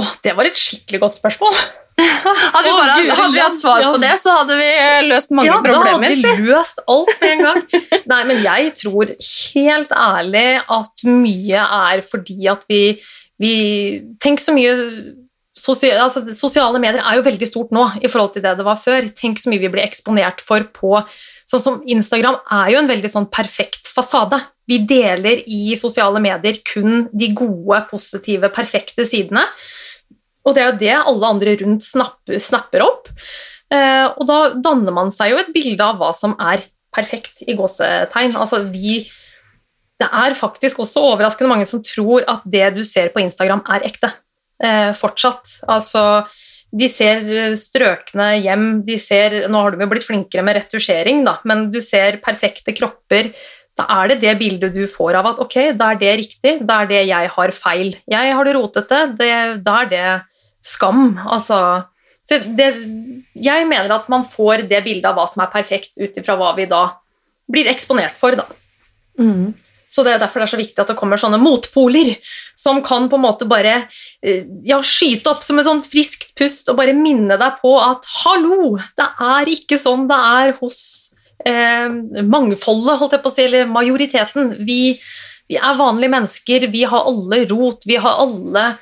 Åh, det var et skikkelig godt spørsmål. Hadde vi, bare, Gud, hadde vi hatt svar ja. på det, så hadde vi løst mange ja, problemer. da hadde vi løst alt med en gang. Nei, men jeg tror helt ærlig at mye er fordi at vi, vi Tenk så mye sosial, altså, Sosiale medier er jo veldig stort nå i forhold til det det var før. Tenk så mye vi blir eksponert for på Sånn som Instagram er jo en veldig sånn perfekt fasade. Vi deler i sosiale medier kun de gode, positive, perfekte sidene. Og det er jo det alle andre rundt snapper, snapper opp. Eh, og da danner man seg jo et bilde av hva som er perfekt, i gåsetegn. Altså vi Det er faktisk også overraskende mange som tror at det du ser på Instagram, er ekte. Eh, fortsatt. Altså de ser strøkne hjem, de ser Nå har du jo blitt flinkere med retusjering, da, men du ser perfekte kropper. Da er det det bildet du får av at ok, da er det riktig, da er det jeg har feil. Jeg har det rotete, det, da er det skam. Altså Så det, jeg mener at man får det bildet av hva som er perfekt, ut ifra hva vi da blir eksponert for. da. Mm. Så det er derfor det er så viktig at det kommer sånne motpoler som kan på en måte bare eh, ja, skyte opp som et sånn friskt pust og bare minne deg på at hallo, det er ikke sånn det er hos mangfoldet, holdt jeg på å si, eller majoriteten. Vi, vi er vanlige mennesker, vi har alle rot, vi har alle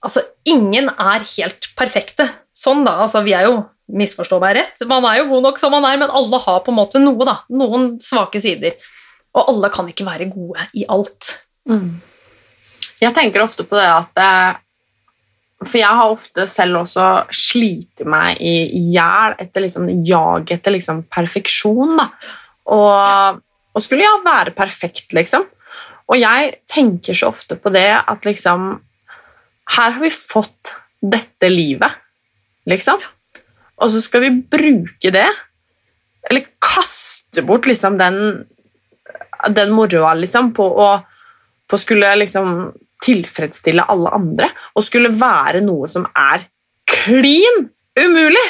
Altså, ingen er helt perfekte. Sånn, da. Altså, vi er jo Misforstå meg rett, man er jo god nok som man er, men alle har på en måte noe, da. Noen svake sider. Og alle kan ikke være gode i alt. Mm. Jeg tenker ofte på det at eh, For jeg har ofte selv også slitt meg i hjel etter liksom jag etter liksom perfeksjon. Da. Og, og skulle ja være perfekt, liksom. Og jeg tenker så ofte på det at liksom Her har vi fått dette livet, liksom. Og så skal vi bruke det, eller kaste bort liksom den den moroa liksom, på å på skulle liksom tilfredsstille alle andre og skulle være noe som er klin umulig.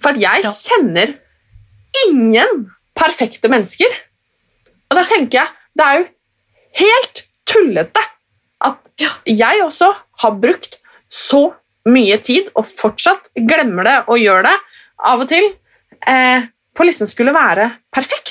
For jeg Ja. kjenner ingen perfekte mennesker. Og da tenker jeg det er jo helt tullete at Ja. jeg også har brukt så mye tid og fortsatt glemmer det og gjør det av og til eh, på liksom skulle være perfekt.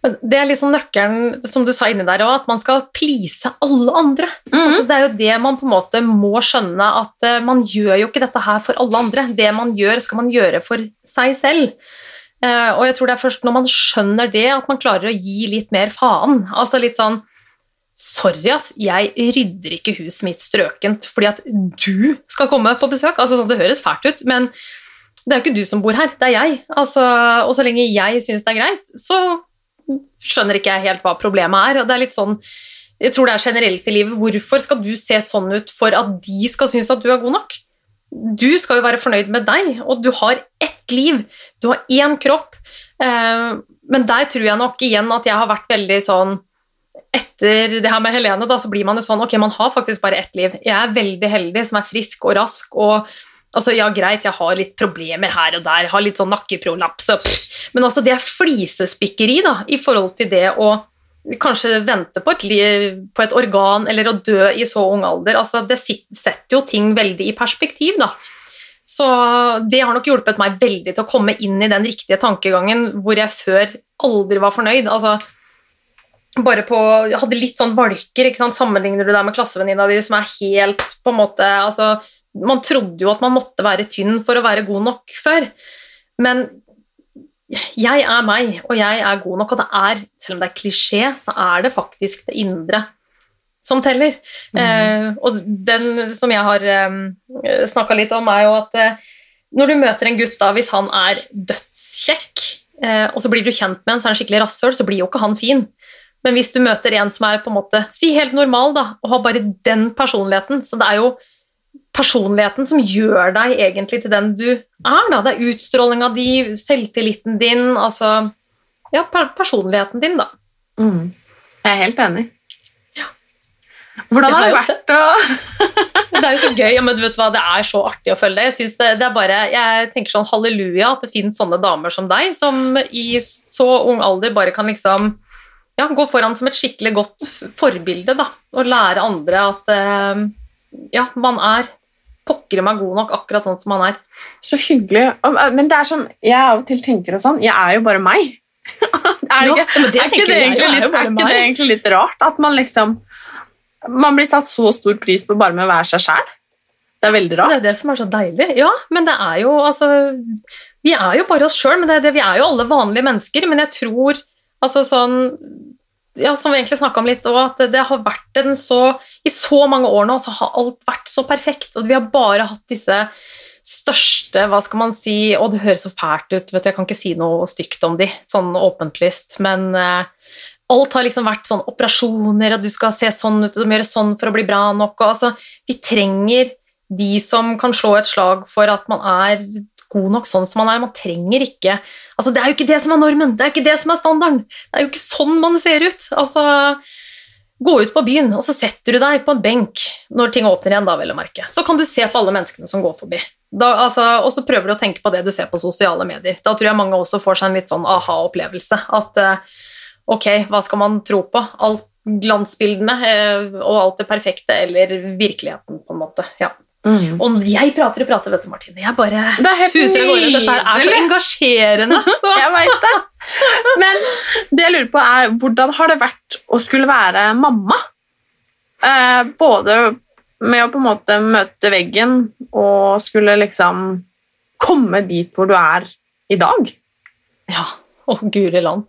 Men det er liksom nøkkelen, som du sa inni der òg, at man skal please alle andre. Mhm. Altså, det er jo det man på en måte må skjønne, at uh, man gjør jo ikke dette her for alle andre. Det man gjør, skal man gjøre for seg selv. Uh, og jeg tror det er først når man skjønner det, at man klarer å gi litt mer faen. Altså litt sånn Sorry, ass, jeg rydder ikke huset mitt strøkent fordi at du skal komme på besøk. Altså, sånn, det høres fælt ut, men det er jo ikke du som bor her, det er jeg. Altså, og så lenge jeg syns det er greit, så skjønner ikke jeg helt hva problemet er. Og det er litt sånn jeg tror det er generelt i livet. Hvorfor skal du se sånn ut for at de skal synes at du er god nok? Du skal jo være fornøyd med deg, og du har ett liv. Du har én kropp. Eh, men der tror jeg nok igjen at jeg har vært veldig sånn Etter det her med Helene, da, så blir man jo sånn Ok, man har faktisk bare ett liv. Jeg er veldig heldig som er frisk og rask og Altså, ja, greit, jeg har litt problemer her og der, jeg har litt sånn nakkeprolaps og pff, Men altså, det er flisespikkeri, da, i forhold til det å kanskje vente på et, liv, på et organ eller å dø i så ung alder. Altså, det setter jo ting veldig i perspektiv, da. Så det har nok hjulpet meg veldig til å komme inn i den riktige tankegangen hvor jeg før aldri var fornøyd. Altså, bare på, jeg hadde litt sånn valker, ikke sant? sammenligner du deg med klassevenninna di som er helt på en måte altså, Man trodde jo at man måtte være tynn for å være god nok før, men jeg er meg, og jeg er god nok, og det er, selv om det er klisjé, så er det faktisk det indre som teller. Eh, og den som jeg har eh, snakka litt om, er jo at eh, når du møter en gutt, da, hvis han er dødskjekk, eh, og så blir du kjent med en, så er han skikkelig rasshøl, så blir jo ikke han fin. Men hvis du møter en som er på en måte, si helt normal, da, og har bare den personligheten, så det er jo personligheten som gjør deg egentlig til den du er. Da. Det er utstrålinga di, selvtilliten din, altså Ja, personligheten din, da. Mm. Jeg er helt enig. Ja. Hvordan har det vært å Det er jo så gøy, ja, men du vet hva, det er så artig å følge deg. Jeg, det, det bare, jeg tenker sånn halleluja at det finnes sånne damer som deg, som i så ung alder bare kan liksom ja, gå foran som et skikkelig godt forbilde, da, og lære andre at eh, ja, man er pokker meg god nok akkurat sånn som man er. Så hyggelig. Men det er sånn, jeg av og til tenker og sånn, jeg er jo bare meg. er, ikke, det er, ikke det egentlig litt, er ikke det egentlig litt rart? At man liksom Man blir satt så stor pris på bare med å være seg sjæl. Det er veldig rart. Det er det som er så deilig. Ja, men det er jo altså Vi er jo bare oss sjøl, men det det, vi er jo alle vanlige mennesker. Men jeg tror altså sånn ja, Som vi egentlig snakka om litt òg, at det, har vært en så I så mange år nå så har alt vært så perfekt, og vi har bare hatt disse største Hva skal man si Og det høres så fælt ut, vet du, jeg kan ikke si noe stygt om de, sånn åpentlyst, men eh, alt har liksom vært sånn operasjoner, og du skal se sånn ut, og du må gjøre sånn for å bli bra nok, og altså Vi trenger de som kan slå et slag for at man er god nok sånn som man er. Man trenger ikke altså Det er jo ikke det som er normen, det er ikke det som er standarden. Det er jo ikke sånn man ser ut. Altså, Gå ut på byen, og så setter du deg på en benk når ting åpner igjen, da, vel å merke. Så kan du se på alle menneskene som går forbi. Da, altså, og så prøver du å tenke på det du ser på sosiale medier. Da tror jeg mange også får seg en litt sånn aha-opplevelse. At eh, ok, hva skal man tro på? Alt glansbildene eh, og alt det perfekte, eller virkeligheten, på en måte. Ja. Mm. Og jeg prater og prater, vet du, Martine. Jeg bare Det er suser av gårde. Dette er så engasjerende. Så. Jeg veit det. Men det jeg lurer på, er hvordan har det vært å skulle være mamma? Eh, både med å på en måte møte veggen og skulle liksom komme dit hvor du er i dag. Ja, å guri land.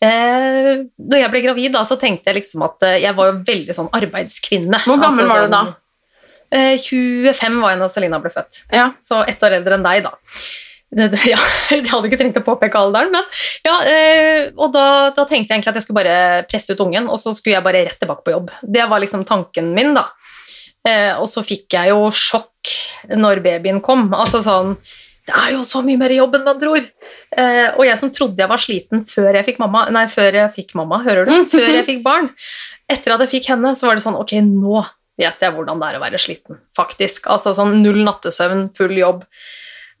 Eh, når jeg ble gravid, da, så tenkte jeg liksom at eh, jeg var jo veldig sånn arbeidskvinne. Hvor gammel var du da? Eh, 25 var jeg da Selina ble født. Ja. Så ett år eldre enn deg, da. Det, det, ja, jeg hadde ikke trengt å påpeke alderen, men ja, eh, og da, da tenkte jeg egentlig at jeg skulle bare presse ut ungen, og så skulle jeg bare rett tilbake på jobb. Det var liksom tanken min, da. Eh, og så fikk jeg jo sjokk når babyen kom. Altså sånn Det er jo så mye mer jobb enn man tror. Eh, og jeg som trodde jeg var sliten før jeg fikk mamma Nei, før jeg fikk mamma, hører du? Før jeg fikk barn. Etter at jeg fikk henne, så var det sånn Ok, nå vet jeg hvordan det er å være sliten, faktisk. Altså sånn null nattesøvn, full jobb.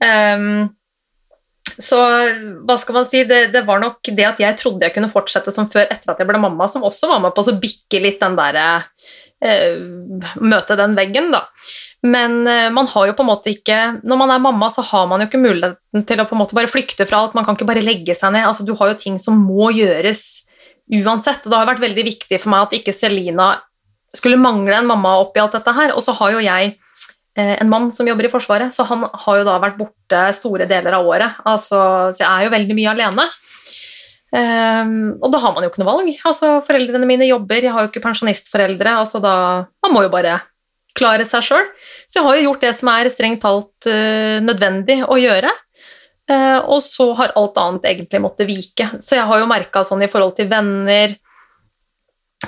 Um, så hva skal man si, det, det var nok det at jeg trodde jeg kunne fortsette som før etter at jeg ble mamma, som også var med på å bikke litt den derre uh, Møte den veggen, da. Men uh, man har jo på en måte ikke Når man er mamma, så har man jo ikke muligheten til å på en måte bare flykte fra alt. Man kan ikke bare legge seg ned. Altså, du har jo ting som må gjøres uansett. Og det har vært veldig viktig for meg at ikke Selina skulle mangle en mamma oppi alt dette her. Og så har jo jeg eh, en mann som jobber i Forsvaret, så han har jo da vært borte store deler av året. Altså, så jeg er jo veldig mye alene. Um, og da har man jo ikke noe valg. Altså, foreldrene mine jobber, jeg har jo ikke pensjonistforeldre. Altså, da, man må jo bare klare seg sjøl. Så jeg har jo gjort det som er strengt talt uh, nødvendig å gjøre. Uh, og så har alt annet egentlig måttet vike. Så jeg har jo merka sånn i forhold til venner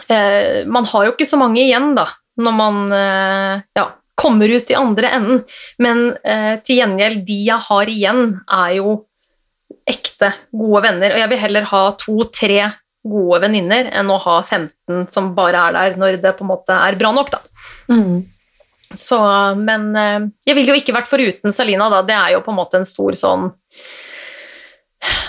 eh, Man har jo ikke så mange igjen, da, når man eh, ja, kommer ut i andre enden. Men eh, til gjengjeld, de jeg har igjen, er jo ekte gode venner. Og jeg vil heller ha to-tre gode venninner enn å ha 15 som bare er der når det på en måte er bra nok, da. Mm. Så, men eh, jeg ville jo ikke vært foruten Salina, da. Det er jo på en måte en stor sånn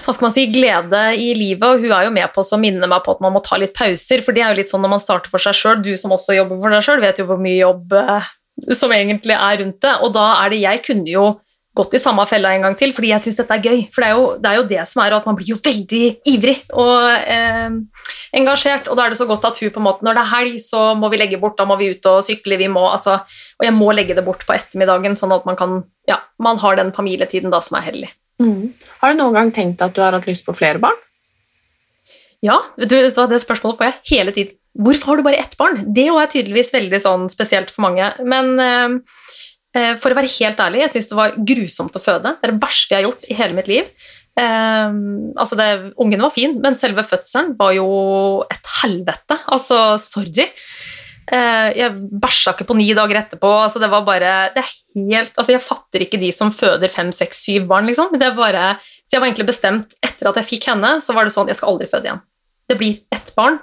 hva skal man si, glede i livet, og hun er jo med på å minne meg på at man må ta litt pauser, for det er jo litt sånn når man starter for seg sjøl, du som også jobber for deg sjøl, vet jo hvor mye jobb eh, som egentlig er rundt det, og da er det Jeg kunne jo gått i samme fella en gang til, fordi jeg syns dette er gøy. For det er, jo, det er jo det som er, at man blir jo veldig ivrig og eh, engasjert, og da er det så godt at hun på en måte Når det er helg, så må vi legge bort, da må vi ut og sykle, vi må altså Og jeg må legge det bort på ettermiddagen, sånn at man kan Ja, man har den familietiden da som er hellig. Mm. Har du noen gang tenkt at du har hatt lyst på flere barn? Ja, du, vet du det spørsmålet får jeg hele tiden. Hvorfor har du bare ett barn? Det er tydeligvis veldig sånn spesielt for mange. Men eh, eh, for å være helt ærlig, jeg syns det var grusomt å føde. Det er det verste jeg har gjort i hele mitt liv. Eh, altså det, ungen var fin, men selve fødselen var jo et helvete. Altså, sorry. Eh, jeg bæsja ikke på ni dager etterpå. Altså, det var bare det er helt, altså, Jeg fatter ikke de som føder fem, seks, syv barn, liksom. Det er bare, så jeg var egentlig bestemt Etter at jeg fikk henne, så var det sånn Jeg skal aldri føde igjen. Det blir ett barn.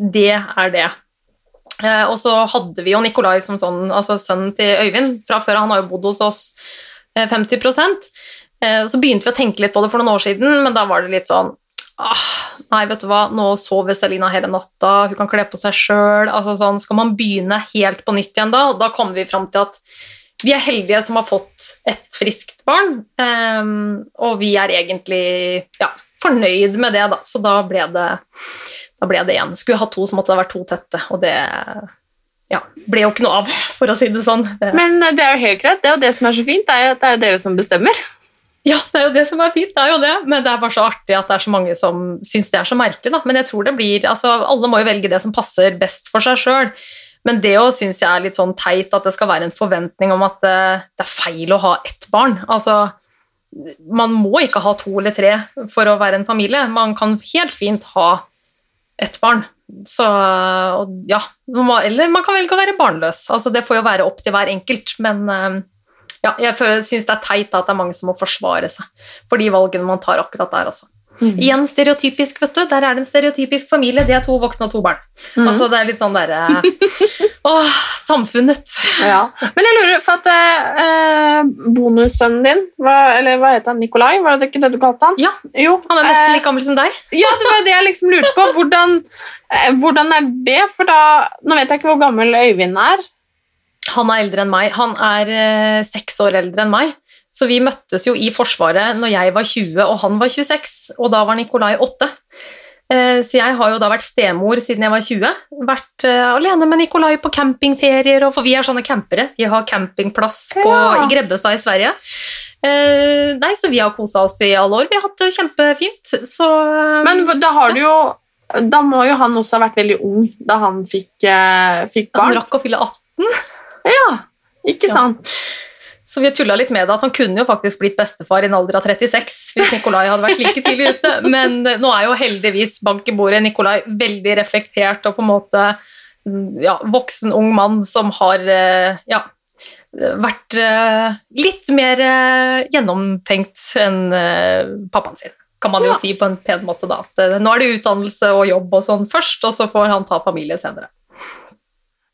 Det er det. Eh, og så hadde vi jo Nikolai som sånn, altså sønnen til Øyvind fra før. Han har jo bodd hos oss eh, 50 eh, Så begynte vi å tenke litt på det for noen år siden, men da var det litt sånn ah, Nei, vet du hva, nå sover Selina hele natta, hun kan kle på seg sjøl. Altså sånn, skal man begynne helt på nytt igjen da? Da kommer vi fram til at vi er heldige som har fått et friskt barn, um, og vi er egentlig ja, fornøyd med det, da. Så da ble det da ble det én. Skulle hatt to, så måtte det vært to tette, og det ja, ble jo ikke noe av, for å si det sånn. Men eh, det er jo helt greit. Det er jo det som er så fint, det er at det er dere som bestemmer. Ja, det er jo det som er fint, det er jo det, men det er bare så artig at det er så mange som syns det er så merkelig, da. Men jeg tror det blir Altså, alle må jo velge det som passer best for seg sjøl. Men det òg syns jeg er litt sånn teit, at det skal være en forventning om at eh, det er feil å ha ett barn. Altså, man må ikke ha to eller tre for å være en familie. Man kan helt fint ha ett barn. Så ja, Eller man kan velge å være barnløs. Altså, det får jo være opp til hver enkelt, men eh, ja, jeg syns det er teit at det er mange som må forsvare seg for de valgene man tar akkurat der også. Mm. Igjen stereotypisk, vet du. Der er det en stereotypisk familie. Det er to voksne og to barn. Mm. Altså, det er litt sånn derre Åh, samfunnet. Ja. Men jeg lurer, for at eh, bonussønnen din, hva, eller hva het han, Nikolai, var det ikke det du kalte han? Ja, Jo, han er nesten eh, like gammel som deg. Ja, det var det jeg liksom lurte på. Hvordan, eh, hvordan er det? For da Nå vet jeg ikke hvor gammel Øyvind er. Han er eldre enn meg. Han er eh, seks år eldre enn meg. Så vi møttes jo i Forsvaret når jeg var 20 og han var 26, og da var Nikolai 8. Eh, Så jeg har jo da vært stemor siden jeg var 20. Vært eh, alene med Nikolai på campingferier, for vi er sånne campere. Vi har campingplass på, Ja. i Grebbestad i Sverige. Nei, så vi har kosa oss i alle år. Vi har hatt det kjempefint. Så Men da har du jo Da må jo han også ha vært veldig ung da han fikk, fikk barn. han rakk å fylle 18. Ja, ikke sant? Så vi tulla litt med det at han kunne jo faktisk blitt bestefar i en alder av 36 hvis Nikolai hadde vært like tidlig ute, men eh, nå er jo heldigvis bank i bordet Nikolai veldig reflektert og på en måte mm, ja, voksen, ung mann som har eh, ja, vært eh, litt mer gjennomtenkt enn pappaen sin. Kan man jo Ja. si på en pen måte, da. At nå er det utdannelse og jobb og sånn først, og så får han ta familien senere.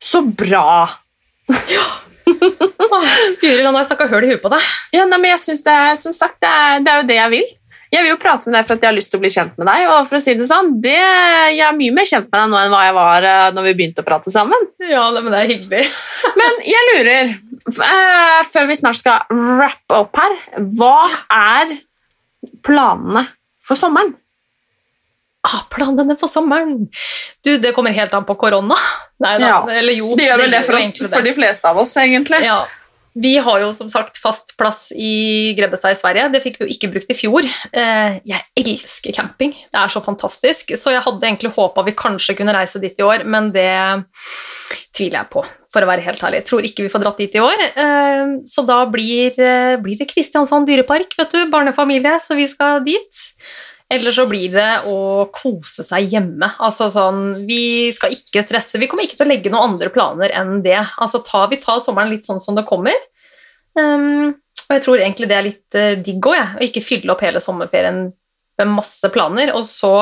Så bra! Åh, Guri land, jeg snakka høl i huet på deg. Ja, nei, men jeg synes det, er- Som sagt, det er, det er jo det jeg vil. Jeg vil jo prate med deg for at jeg har lyst til å bli kjent med deg. Og for å si det sånn, det, Jeg er mye mer kjent med deg nå enn hva jeg var eh, når vi begynte å prate sammen. Ja, men det er hyggelig. Men jeg lurer, eh, før vi snart skal wrappe opp her, hva er planene for sommeren? Ah, planene for sommeren. Du, det kommer helt an på korona. Nei da, Ja, eller jo. Det gjør vel det for, oss, for de fleste av oss, egentlig. Ja. Vi har jo som sagt fast plass i Grebbestad i Sverige. Det fikk vi jo ikke brukt i fjor. Eh, Jeg elsker camping. Det er så fantastisk. Så jeg hadde egentlig håpa vi kanskje kunne reise dit i år, men det tviler jeg på, for å være helt ærlig. Jeg tror ikke vi får dratt dit i år. Eh, Så da blir, eh, blir det Kristiansand dyrepark, vet du. Barnefamilie, så vi skal dit. Eller så blir det å kose seg hjemme. Altså sånn, Vi skal ikke stresse. Vi kommer ikke til å legge noen andre planer enn det. Altså ta, Vi tar sommeren litt sånn som det kommer. Um, og jeg tror egentlig det er litt uh, digg òg, jeg. Å ikke fylle opp hele sommerferien med masse planer. Og så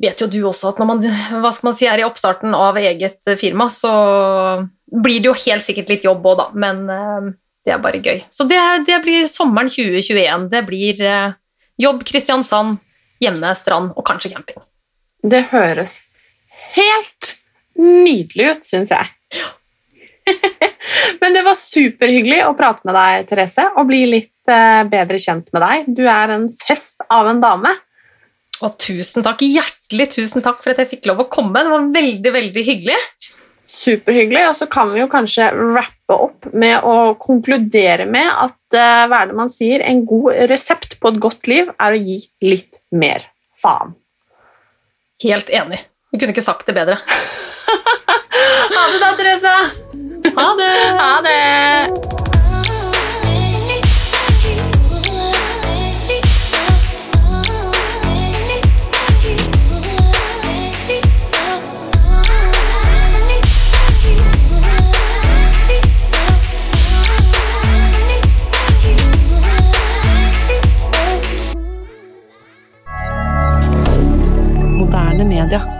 vet jo du også at når man hva skal man si, er i oppstarten av eget eh, firma, så blir det jo helt sikkert litt jobb òg, da. Men uh, det er bare gøy. Så det, det blir sommeren 2021. Det blir uh, jobb Kristiansand, hjemme, strand og kanskje camping. Det høres helt nydelig ut, syns jeg. Men det var superhyggelig å prate med deg, Therese, og bli litt eh, bedre kjent med deg. Du er en fest av en dame. Og tusen takk, hjertelig tusen takk for at jeg fikk lov å komme. Det var veldig, veldig hyggelig. Superhyggelig. Og så kan vi jo kanskje rappe opp med å konkludere med at hva er det man sier, en god resept på et godt liv er å gi litt mer faen. Helt enig. Du kunne ikke sagt det bedre. Ha det da, Therese! Ha det! Ha det! Moderne media.